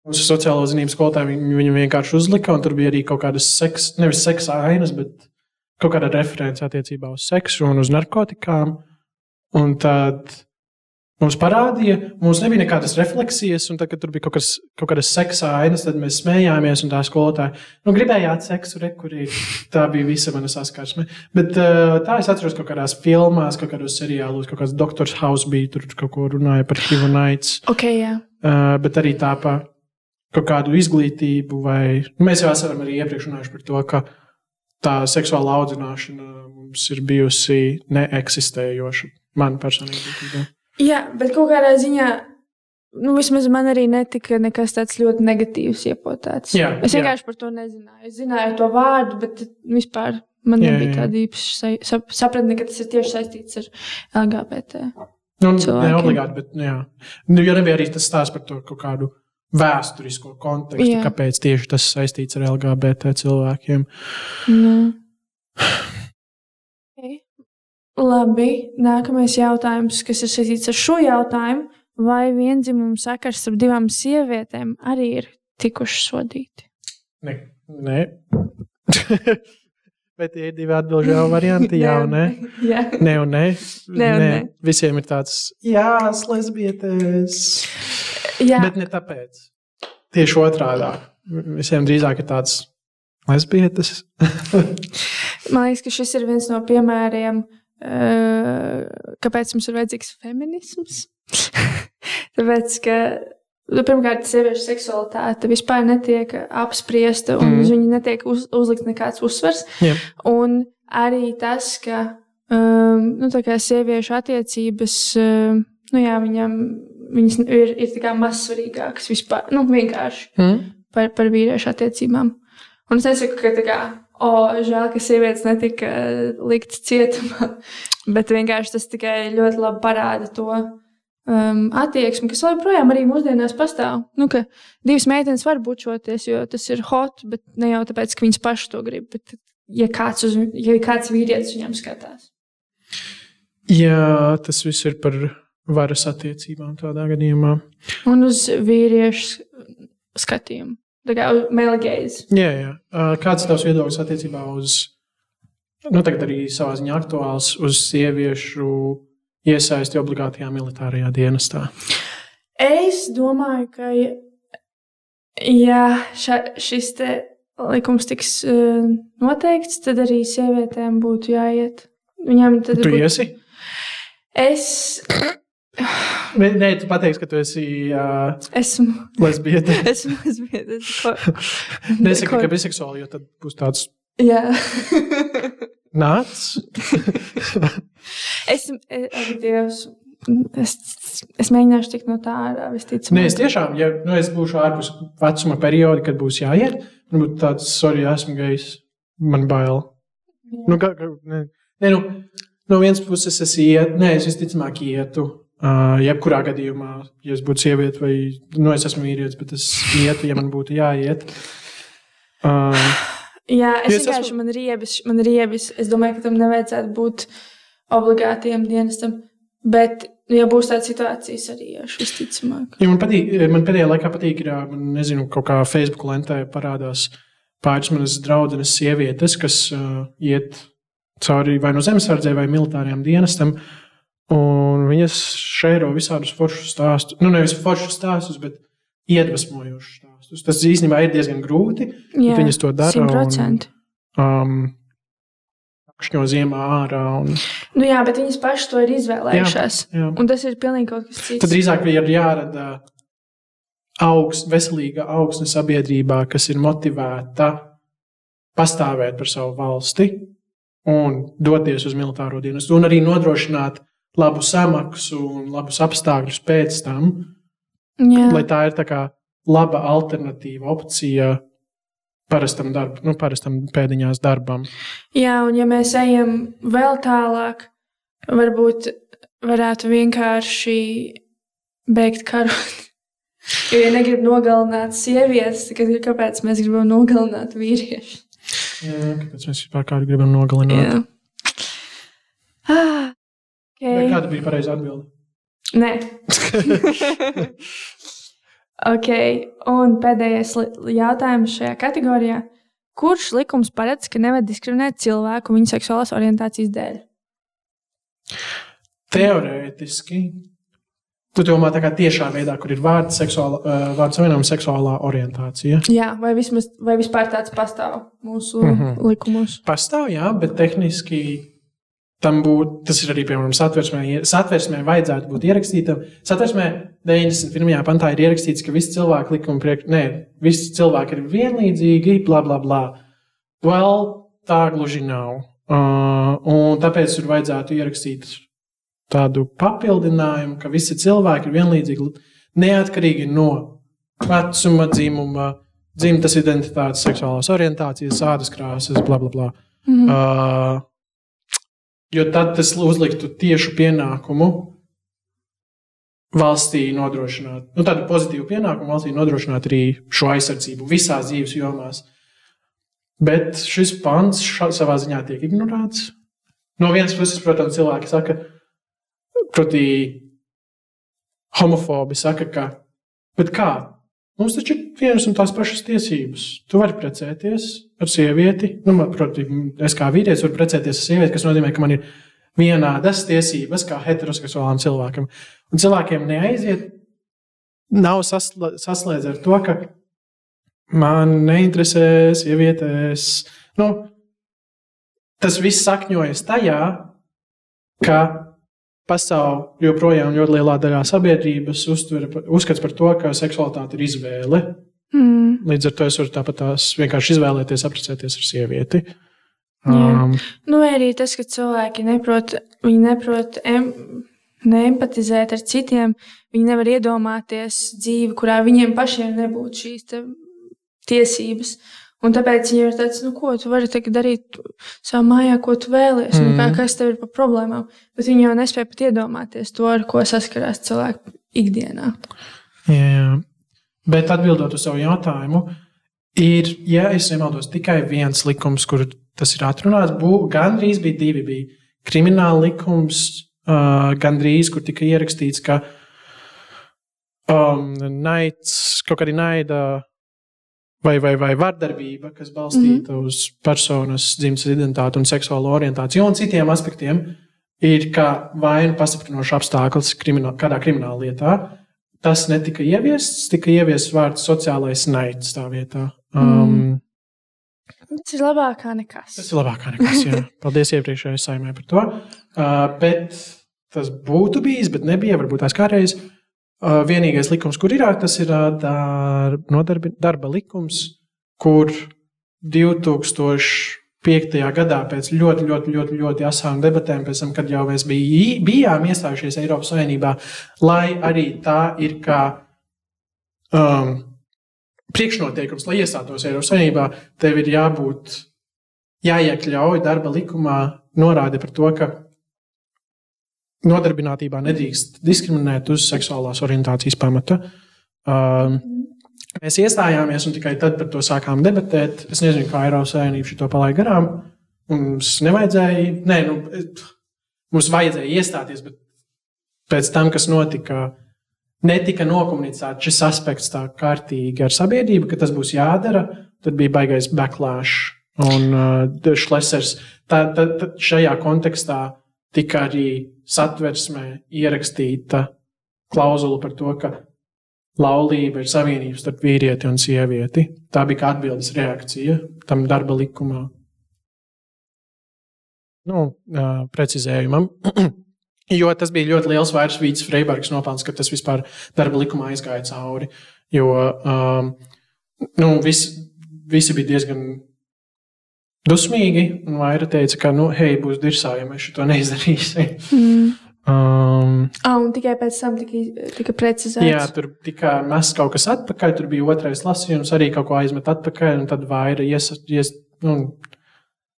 mūsu sociālo zinību skolotāji viņu, viņu vienkārši uzlika, un tur bija arī kaut kādas seksa, nevis seksa ainas, bet kaut kāda reference attiecībā uz seksu un uz narkotikām. Un tad mums parādīja, mums nebija nekādas refleksijas, un tad, kad tur bija kaut, kas, kaut kādas seksa ainas, tad mēs smējāmies, un tā skolotāja, nu, gribējāt seksu, re, kur ir. Tā bija visa mana saskarsme. Bet uh, tā es atceros kaut kādās filmās, kaut kādos seriālos, kaut kāds Doctors House bija, tur kaut ko runāja par HIV un AIDS. Ok, jā. Uh, bet arī tā par kaut kādu izglītību, vai nu, mēs jau esam arī iepriekš runājuši par to, ka tā seksuāla audzināšana mums ir bijusi neeksistējoša. Man personīgi. Jā, bet kaut kādā ziņā, nu, vismaz man arī netika nekas tāds ļoti negatīvs iepotēts. Jā, es jā. vienkārši par to nezināju. Es zināju to vārdu, bet vispār man Jā, nebija jā. tāda īpaša sa- sap, sapratne, ka tas ir tieši saistīts ar LGBT. Nu, ne obligāti, bet nu, jā. Nu, jo nebija arī tas stāsts par to kaut kādu vēsturisko kontekstu, Jā. kāpēc tieši tas saistīts ar LGBT cilvēkiem. Nu. Labi, nākamais jautājums, kas ir saistīts ar šo jautājumu. Vai vienzimumu sakars starp divām sievietēm arī ir tikuši sodīti? Ne. ne. [LAUGHS] Bet tie ir divi atbildīgi varianti, [LAUGHS] jā un nē. Jā. Nē, un nē. Nē un nē. Visiem ir tāds, jā, lesbietes. Jā. Bet ne tāpēc. Tieši otrādi. Visiem drīzāk ir tāds lesbietes. [LAUGHS] Man liekas, ka šis ir viens no piemēriem, eh, kāpēc mums ir vajadzīgs feminisms. [LAUGHS] Tāpēc, ka nu, pirmkārt, sieviešu seksualitāte vispār netiek apspriesta, un mm. viņa netiek uz, uzlikts nekāds uzsvers. Jā. Un arī tas, ka um, nu, sieviešu attiecības, um, nu, jā, viņam, viņas ir, ir mazsvarīgākas vispār, nu, vienkārši Mm. par, par vīriešu attiecībām. Un es nesaku, ka tā kā, o, žēl, ka sievietes netika eh, liktas cietumā, [LAUGHS] bet vienkārši tas tikai ļoti labi parāda to um, attieksmi, kas joprojām arī mūsdienās pastāv. Nu, ka divas meitenes var bučoties, jo tas ir hot, bet ne jau tāpēc, ka viņas pašas to grib, bet ja kāds, uz, ja kāds vīrietis viņam skatās. Jā, tas viss ir par varas attiecībām tādā gadījumā. Un uz vīriešu skatījumu. Tā kā male gaze. Jā, jā. Kāds ir tavs viedoklis attiecībā uz, nu, tagad arī savā ziņā aktuāls, uz sieviešu iesaisti obligātajā militārajā dienestā? Es domāju, ka, ja, ja ša, šis te likums tiks uh, noteikts, tad arī sievietēm būtu jāiet. Viņām tad Tu būtu- iesi? Es Nē, nē, tu pateiksi, ka tu esi uh, esmu. lesbiete. [LAUGHS] esmu, esmu [LAUGHS] Nesaki, ka biseksuāli, jo tad būs tāds Jā. [LAUGHS] nāc. es, es, Dievs, es, es mēģināšu tikt no tā ārā. Nē, es tiešām, ja nu, es būšu ārpus vecuma perioda, kad būs jāiet, man būtu tāds, sorry, esmu gejs, man bail. Nu, ka, ka, ne, ne, nu, no vienas puses es ietu, nē, es visticamāk ietu. Uh, jebkurā gadījumā, ja es būtu sieviete vai nu, es esmu vīrietis, bet es ietu, ja man būtu jāiet. Uh, Jā, es vienkārši esmu- man riebis, man riebis. Es domāju, ka tam nevajadzētu būt obligātiem dienestam. Bet, ja būs tāda situācijas, arī iešu visticamāk. ja man patīk, man pēdējā laikā patīk, ir, man nezinu, kaut kā Facebook lentē parādās pāris manas draudzenes sievietes, kas uh, iet cauri vai no zemesardzē vai militārajām dienestam. Un viņas šēro visādus foršus stāstus, nu nevis foršus stāstus, bet iedvesmojošus stāstus. Tas īstenībā ir diezgan grūti. Jā, viņas to dara, un- 100%. Um, Šņo ziemā ārā. Un, Nu, jā, bet viņas pašas to ir izvēlējušās. jā. Un tas ir pilnīgi kaut kas cits. Tad drīzāk ir jārada augst, veselīga augsne sabiedrībā, kas ir motivēta pastāvēt par savu valsti un doties uz militāro dienestu, un arī nodrošināt labu samaksu un labus apstākļus pēc tam, jā. lai tā ir tā kā laba alternatīva opcija parastam, darb, nu, parastam pēdiņās darbam. jā, un ja mēs ejam vēl tālāk, varbūt varētu vienkārši beigt karu. [LAUGHS] Jo, ja negrib nogalināt sievietes, tad kāpēc mēs gribam nogalināt vīriešus? Jā, kāpēc mēs vispār kādu gribam nogalināt? Jā. Ah, Vai okay. Kāda bija pareizā atbilde? Nē. [LAUGHS] ok, un pēdējais jautājums šajā kategorijā. Kurš likums paredz, ka nevar diskriminēt cilvēku viņa seksuālās orientācijas dēļ? Teorētiski. Tu domā, tā kā tiešā veidā, kur ir vārds, seksuāla, uh, vārds savienojuma seksuālā orientācija. Jā, vai, vismaz, vai vispār tāds pastāv mūsu mm. -hmm. likumos? Pastāv, jā, bet tehniski tam būtu, tas ir arī, piemēram, satversmē, satversmē vajadzētu būt ierakstītam. Satversmē 91. pantā ir ierakstīts, ka visi cilvēki likuma priekš, nē, visi cilvēki ir vienlīdzīgi, bla, bla, bla. Well, tā gluži nav. Uh, un tāpēc tur vajadzētu ierakstīt tādu papildinājumu, ka visi cilvēki ir vienlīdzīgi, neatkarīgi no vecuma, dzimuma, dzimtas identitātes, seksuālās orientācijas, ādas krāsas, bla, bla, bla. Mhm. Uh, jo tad tas uzliktu tiešu pienākumu valstī nodrošināt, nu, tādu pozitīvu pienākumu valstī nodrošināt arī šo aizsardzību visās dzīves jomās. Bet šis pants ša, savā ziņā tiek ignorēts. No vienas puses, protams, cilvēki saka, proti, homofobi saka, ka, bet kā? Mums taču ir vienas un tās pašas tiesības. Tu vari precēties ar sievieti. Nu, man, proti, es kā vīrietis varu precēties ar sievieti, kas nozīmē, ka man ir vienādas tiesības kā heteroseksuālam cilvēkam. Un cilvēkiem neaiziet, nav sasla, saslēdz ar to, ka man neinteresē sievietes. Nu, tas viss sakņojas tajā, ka pastāv joprojām ļoti lielā daļā sabiedrības uztver, uzskats par to, ka seksualitāte ir izvēle. Mm. Līdz ar to es varu tāpat tās vienkārši izvēlēties, apprecēties ar sievieti. Jā. Um, Nu, vai arī tas, ka cilvēki neprot, viņi neprot em, neempatizēt ar citiem, viņi nevar iedomāties dzīvi, kurā viņiem pašiem nebūtu šīs tiesības. Un tāpēc viņi ir tāds, nu, ko tu vari darīt savā mājā, ko tu vēlies, mm. nu, kā, kas tev ir par problēmām. Bet viņi jau nespēja pat iedomāties to, ar ko saskarās cilvēki ikdienā. jā, jā. Bet atbildot uz savu jautājumu, ir, ja es nemaldos, tikai viens likums, kur tas ir atrunāts. Bū, gandrīz bija divi. Bija krimināla likums, uh, gandrīz, kur tika ierakstīts, ka um, naids, kaut kāda naida vai, vai, vai vardarbība, kas balstīta mm -hmm. uz personas dzimtes identitāti un seksuālo orientāciju un citiem aspektiem, ir kā vainu pastiprinošs apstākļus kriminā, kādā krimināla lietā. Tas netika ieviests, tika ieviests vārds sociālais naids tā vietā. Um, mm. Tas ir labākā nekas. Tas ir labākā nekas. Jā. [LAUGHS] Paldies iepriekšējai saimē par to. Uh, bet tas būtu bijis, bet nebija. Varbūt tās kādreiz. Uh, vienīgais likums, kur ir, tas ir uh, dar, nodarbi, darba likums, kur 2005. gadā pēc ļoti, ļoti, ļoti, ļoti asām debatēm, pēc tam, kad jau mēs bij, bijām iestājušies Eiropas Savienībā, lai arī tā ir kā um, priekšnoteikums, lai iestātos Eiropas Savienībā, tev ir jābūt, jāiekļauj darba likumā norāde par to, ka nodarbinātībā nedrīkst diskriminēt uz seksuālās orientācijas pamata. Um, mēs iestājāmies un tikai tad par to sākām debatēt. Es nezinu, kā Eiropas Savienība šo palaida garām. Mums nevajadzēja, nē, nu, mums vajadzēja iestāties, bet pēc tam, kas notika, netika nokomunicēts šis aspekts tā kārtīgi ar sabiedrību, ka tas būs jādara, tad bija baigais backlash. Un uh, Šlesers tā, tā, tā, šajā kontekstā tika arī satversmē ierakstīta klauzula par to, ka laulība ir savienība starp vīrieti un sievieti. Tā bija kā atbildes reakcija tam darba likumā. Nu, precizējumam. [CLEARS THROAT] Jo tas bija ļoti liels vairs Vīts Freibergs nopelns, ka tas vispār darba likumā aizgāja cauri. Jo um, nu, vis, visi bija diezgan dusmīgi, un Vaira teica, ka, nu, hei, būs dirsā, ja mēs to neizdarīsim. Mm. Um, Ah, un tikai pēc tam tika, tika precizēts. jā, tur tika mests kaut kas atpakaļ, tur bija otrais lasījums, arī kaut ko aizmet atpakaļ, un tad Vaira ies, ies, nu,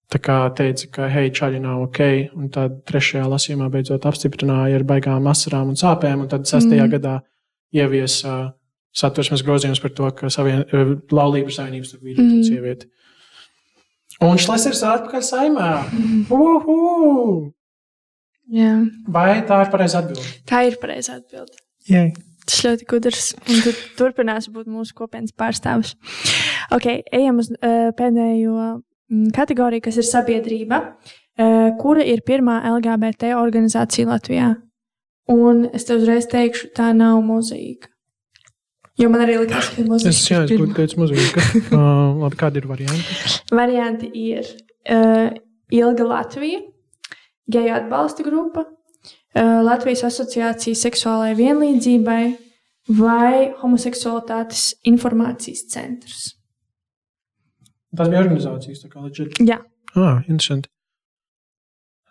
tā kā teica, ka, hei, čaļi nav ok, un tad trešajā lasījumā beidzot apstiprināja ar baigām asarām un sāpēm, un tad sastajā Mm. mm. gadā ieviesa satversmes grozījums par to, ka savien, eh, laulību savienības starp vīrieti mm. un sievieti. Un Šlesers ir atpakaļ saimā. Uhu! Jā. Vai tā ir pareiza atbilde? Tā ir pareizā atbilde. Jā. Tas ļoti gudrs. Un tu turpinās būt mūsu kopienas pārstāvis. Ok, ejam uz uh, pēdējo mm, kategoriju, kas ir sabiedrība, uh, kura ir pirmā LGBT organizācija Latvijā. Un es tev uzreiz teikšu, tā nav mozaīka. Jo man arī likās, ka ir mozaīka. Es es būtu teicis mozaīka. [LAUGHS] uh, labi, kādi ir varianti? Varianti ir uh, Ilga Latvija, geju atbalsta grupa, uh, Latvijas asociācija seksuālajai vienlīdzībai vai homoseksualitātes informācijas centrs. Tas bija organizācijas, tā kā leģit. Jā. Ah, interesanti.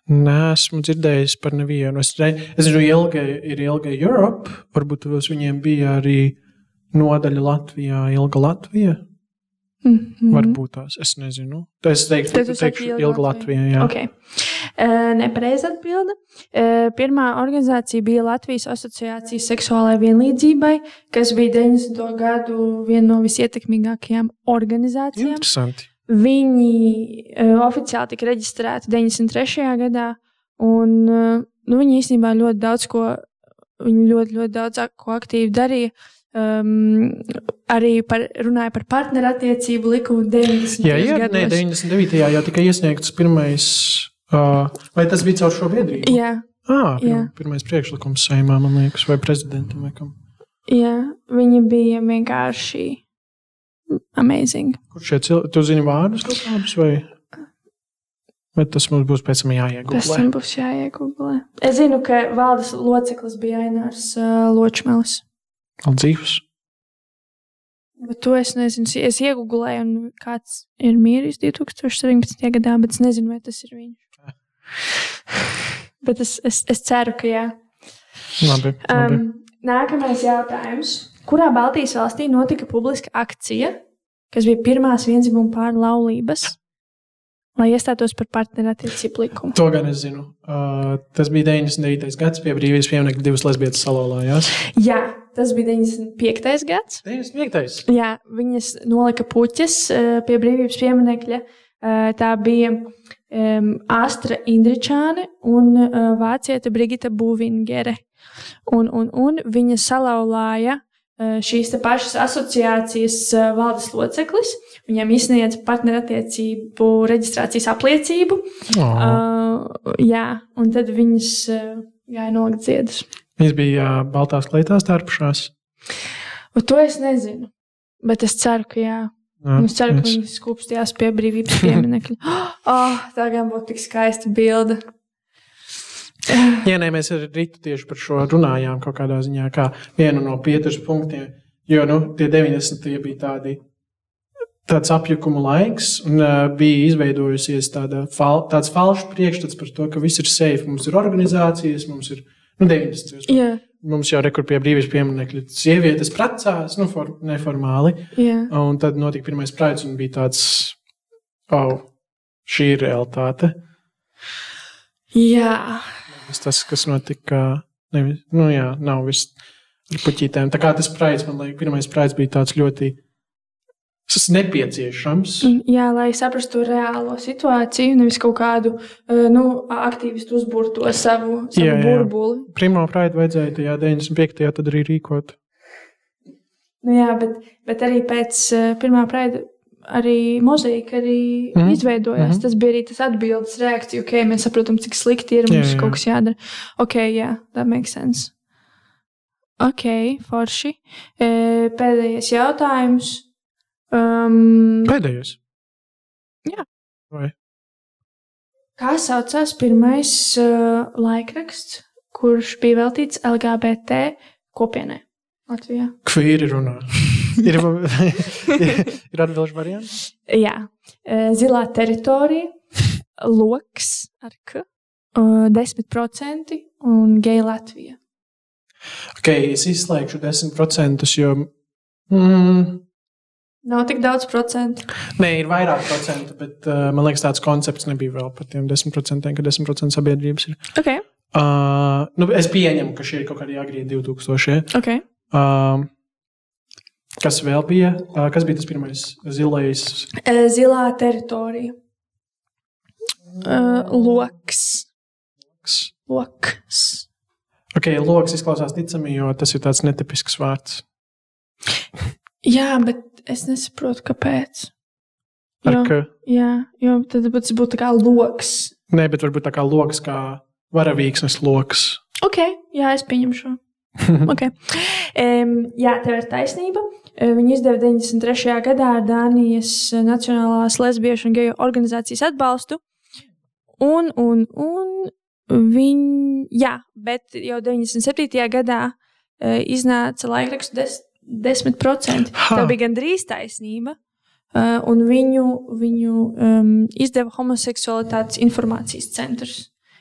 Nē, esmu dzirdējis par nevienu. Es, re... es zinu, ilga ir ilga Europe. Varbūt viņiem bija arī nodaļa Latvijā, ilga Latvija. Mm -hmm. Varbūt tās, es nezinu. Es teiktu, ka Ilga ilga Latvija. Latvija. Jā. Okay. Uh, Nepareiza atbilde. Uh, pirmā organizācija bija Latvijas asociācija seksuālajai vienlīdzībai, kas bija 90. gadu viena no visietekmīgākajām organizācijām. Interesanti. Viņi uh, oficiāli tika reģistrēti 93. gadā, un uh, nu, viņi īstenībā ļoti daudz ko, viņi ļoti, ļoti daudz ko aktīvi darīja. Um, arī par, runāja par partnerattiecību likumu 90. Jā, jā gados. nē, 99. jau tika iesniegts pirmais. Uh, vai tas bija caur šo biedrību? Jā, Ah, Jā. jā. Pirmais priekšlikums saimā, man liekas, vai prezidentam vai kam. jā, viņi bija vienkārši amazing. Kurš šie cilvēki? Tu zini vārdus kaut kādus vai? Vai tas mums būs pēc tam Tas jāiegūst? man būs jāiegūlē. Es zinu, ka valdes loceklis bija Ainārs uh, Ločmēlis. Dzīves. Bet to es nezinu. Es iegūlēju, un kāds ir mīris 2017. gadā, bet es nezinu, vai tas ir viņš. bet es, es, es ceru, ka jā. Labi. labi. Um, nākamais jautājums. Kurā Baltijas valstī notika publiska akcija, kas bija pirmās vienzimuma pāri laulības, lai iestātos par partnerattiecību likumu? To gan es zinu. Uh, tas bija 99. gads, pie brīvības pieminiekta divas lesbietes salolājās. Jā, tas bija 95. gads. 95. Jā, viņas nolika puķes eh, pie brīvības pieminiekļa. Eh, Tā bija um, Astra Indričāne un uh, vāciete Brigita Būvingere. Un, un, un viņa salauzāja uh, šīs te pašas asociācijas uh, valdes loceklis. Viņam izsniedza partnerattiecību reģistrācijas apliecību. Oh. Uh, jā, un tad viņas uh, gāja nolikt ziedus. Viņas bija uh, baltās kleitās tārpušās. Un to es nezinu. Bet es ceru, ka jā. Jā, Un Es ceru, ka viņi skūpstījās pie brīvības pieminiekļa. Oh, [LAUGHS] tā gan būtu tik skaista bilde. [SIGHS] Jā, nē, mēs ar Rītu tieši par šo runājām kaut kādā ziņā, kā vienu no pieturas punktiem. Jo nu, tie 90. tie bija tādi. Tāds apjukuma laiks, un uh, bija izveidojusies tāda fal, tāds falšs priekšstats par to, ka viss ir safe. Mums ir organizācijas, mums ir nu, 90. Jā, Mums jau rekur pie brīvības pieminiekļa sievietes precās, nu, for, neformāli. jā. Un tad notika pirmais praids, un bija tāds, oh, šī ir realitāte. jā. Nevis tas, kas notika, nevis, nu jā, nav viss ar puķītēm. Tā kā tas praids, man liekas, pirmais praids bija tāds ļoti tas nepieciešams. jā, lai saprastu reālo situāciju, nevis kaut kādu eh, nu, aktīvistu uzburto savu, savu Jā, jā. burbuli. Pirmā praida vajadzēja tajā 95. tad arī rīkot. Nu, jā, bet, bet arī pēc uh, pirmā praida arī mozaīka arī mm. izveidojās. Mm. -hmm. Tas bija arī tas atbildes reakcija. Ok, mēs saprotam, cik slikti ir. Jā, Mums jā. kaut kas jādara. Ok, jā, that makes sense. Ok, forši. E, pēdējais jautājums. Um, Pēdējais. Jā. Vai? kā saucās pirmais uh, laikraksts, kurš bija veltīts LGBT kopienai Latvijā? Kvīri runā. [LAUGHS] ir, ir, ir atbilžu variants. Jā, zilā teritorija, loks ar k, uh, 10% un geja Latvija. Ok, es izslēgšu 10%, jo. Mm, Nav tik daudz procentu. Nē, ir vairāk procentu, bet uh, man liekas, tāds koncepts nebija vēl par tiem 10%, ka 10% sabiedrības ir. Ok, Uh, nu, es pieņemu, ka šie ir kaut kādi agrīni 2000. ok. Um, Kas vēl bija? Kas bija tas pirmais? Zilais. Zilā teritorija. Loks. Loks. Ok, loks izklausās ticami, jo tas ir tāds netipisks vārds. Jā, bet es nesaprotu, kāpēc. Jo, ka, jā, jo tad tas būtu kā loks. nē, bet varbūt tā kā loks, kā varavīksnes loks. Ok, jā, es pieņemu šo. [LAUGHS] okay. um, jā, tev ir taisnība. Eh, Viņu izdeva 93. gadā ar Dānijas Nacionālās lesbiešu un geju organizācijas atbalstu. Un, un, un viņi, jā, bet jau 97. gadā uh, iznāca laikraksts des, 10%. Ha. Tā bija gandrīz taisnība. Un viņu, viņu um, izdeva homoseksualitātes informācijas centrs.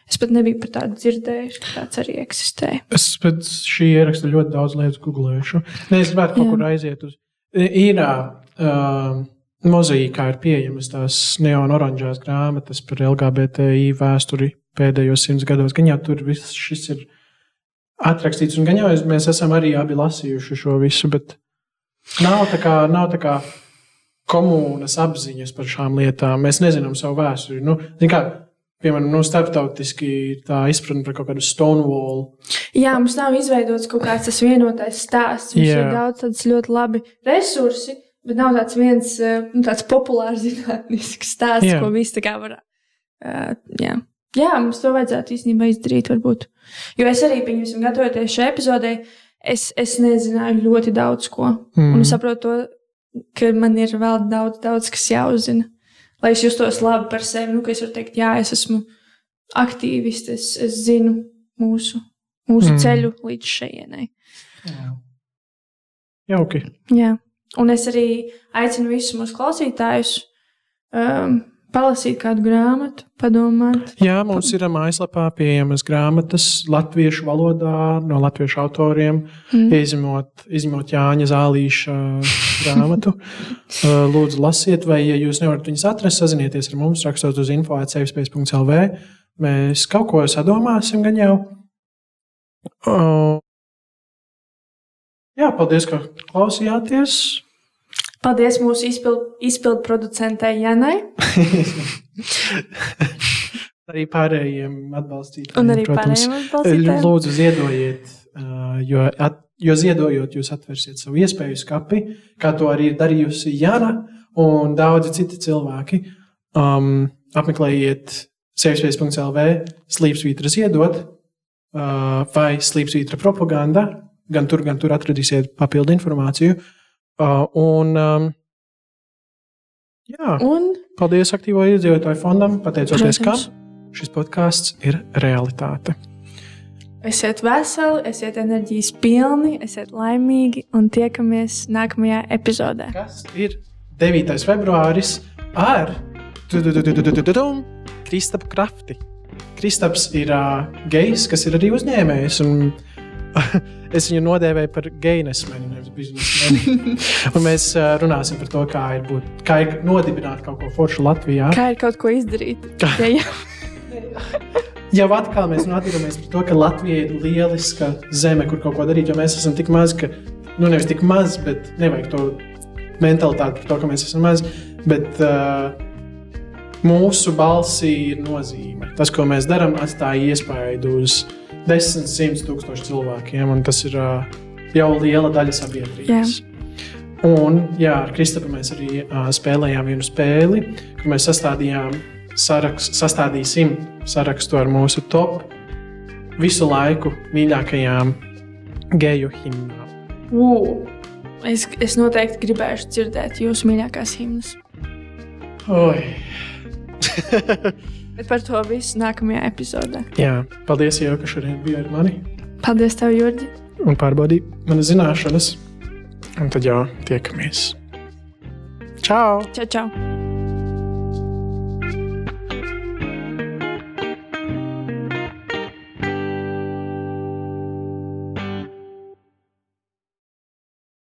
Es pat nebiju par tādu dzirdējis, ka tāds arī eksistē. Es pēc šī ieraksta ļoti daudz lietas googlēšu. Nē, es gribētu kaut kur aiziet uz. Ir uh, mozaīkā ir pieejamas tās neonoranžās grāmatas par LGBTI vēsturi pēdējos simts gados. Gan jau tur viss šis ir atrakstīts, un gan jau mēs esam arī abi lasījuši šo visu, bet nav tā kā, nav tā kā komunas apziņas par šām lietām. Mēs nezinām savu vēsturi. Nu, kā, piemēram, nu, starptautiski tā izpratne par kaut kādu Stonewall. Jā, mums nav izveidots kaut kāds tas vienotais stāsts. Mums Jā. ir daudz tādas ļoti labi resursi, bet nav tāds viens eh, nu, tāds populārs [LAUGHS] zinātnisks stāsts, Jā. ko visi tā kā var. Uh, jā. jā, mums to vajadzētu īstenībā izdarīt. Varbūt. Jo es arī, pieņemsim, gatavoties šai epizodei, es, es nezināju ļoti daudz ko. Mm. Un es saprotu, to, ka man ir vēl daudz, daudz kas jāuzzina. Lai es justos labi par sevi, nu, es varu teikt, jā, es esmu aktīvists, es, es zinu mūsu, mūsu Mm. ceļu līdz šejienei. Jauki. Jā. Un es arī aicinu visus mūsu klausītājus um, palasīt kādu grāmatu, padomāt. Jā, mums ir mājaslapā pieejamas grāmatas latviešu valodā no latviešu autoriem, mm. izņemot, izņemot Jāņa Zālīša grāmatu. Uh, [LAUGHS] Lūdzu, lasiet, vai, ja jūs nevarat viņus atrast, sazinieties ar mums, rakstot uz info.cevspējas.lv. Mēs kaut ko sadomāsim, gan jau. Uh, jā, paldies, ka klausījāties. Paldies mūsu izpildu izpild producentei Janai [LAUGHS] Arī pārējiem atbalstītājiem. un arī protams. pārējiem atbalstītājiem. Lūdzu, ziedojiet, jo, at, jo ziedojot, jūs atversiet savu iespēju skapi, kā to arī ir darījusi Jana un daudzi citi cilvēki. Um, apmeklējiet sevispējas.lv, slīpsvītra ziedot uh, vai slīpsvītra propaganda. Gan tur, gan tur atradīsiet papildu informāciju. Uh, un, um, jā, Un, paldies aktīvo iedzīvotāju fondam, pateicoties kam protams, šis podkāsts ir realitāte. esiet veseli, esiet enerģijas pilni, esiet laimīgi un tiekamies nākamajā epizodē. Kas ir 9. februāris ar Kristapu Krafti? Kristaps ir uh, gejs, kas ir arī uzņēmējs. Un, [LAUGHS] es viņu nodēvēju par gejnesmeni, nevis biznesmeni. Mēs uh, runāsim par to, kā ir, būt, kā ir nodibināt kaut ko foršu Latvijā. Kā ir kaut ko izdarīt? Kā? Jā, jā. Jau atkal mēs atceramies par to, ka Latvija ir lieliska zeme, kur kaut ko darīt, jo mēs esam tik mazi, ka, nu, nevis tik maz, bet nevajag to mentalitāti par to, ka mēs esam mazi. Bet uh, mūsu balsī ir nozīme. Tas, ko mēs darām, atstāja iespaidu uz desmit, simt tūkstošu cilvēkiem, un tas ir jau liela daļa sabiedrības. Un jā, ar Kristofru mēs arī uh, spēlējām vienu spēli, kur mēs sastādījām saraks, sastādīsim sarakstu ar mūsu top visu laiku mīļākajām geju himnām. Ū, Es, es noteikti gribēšu dzirdēt jūsu mīļākās himnas. Oi. [LAUGHS] Bet par to visu nākamajā epizodē. Jā, paldies, jau, ka šodien bija ar mani Paldies, tev, Jurgi! un pārbaudīja manas zināšanas. Un tad jau tiekamies. Čau! Čau, čau!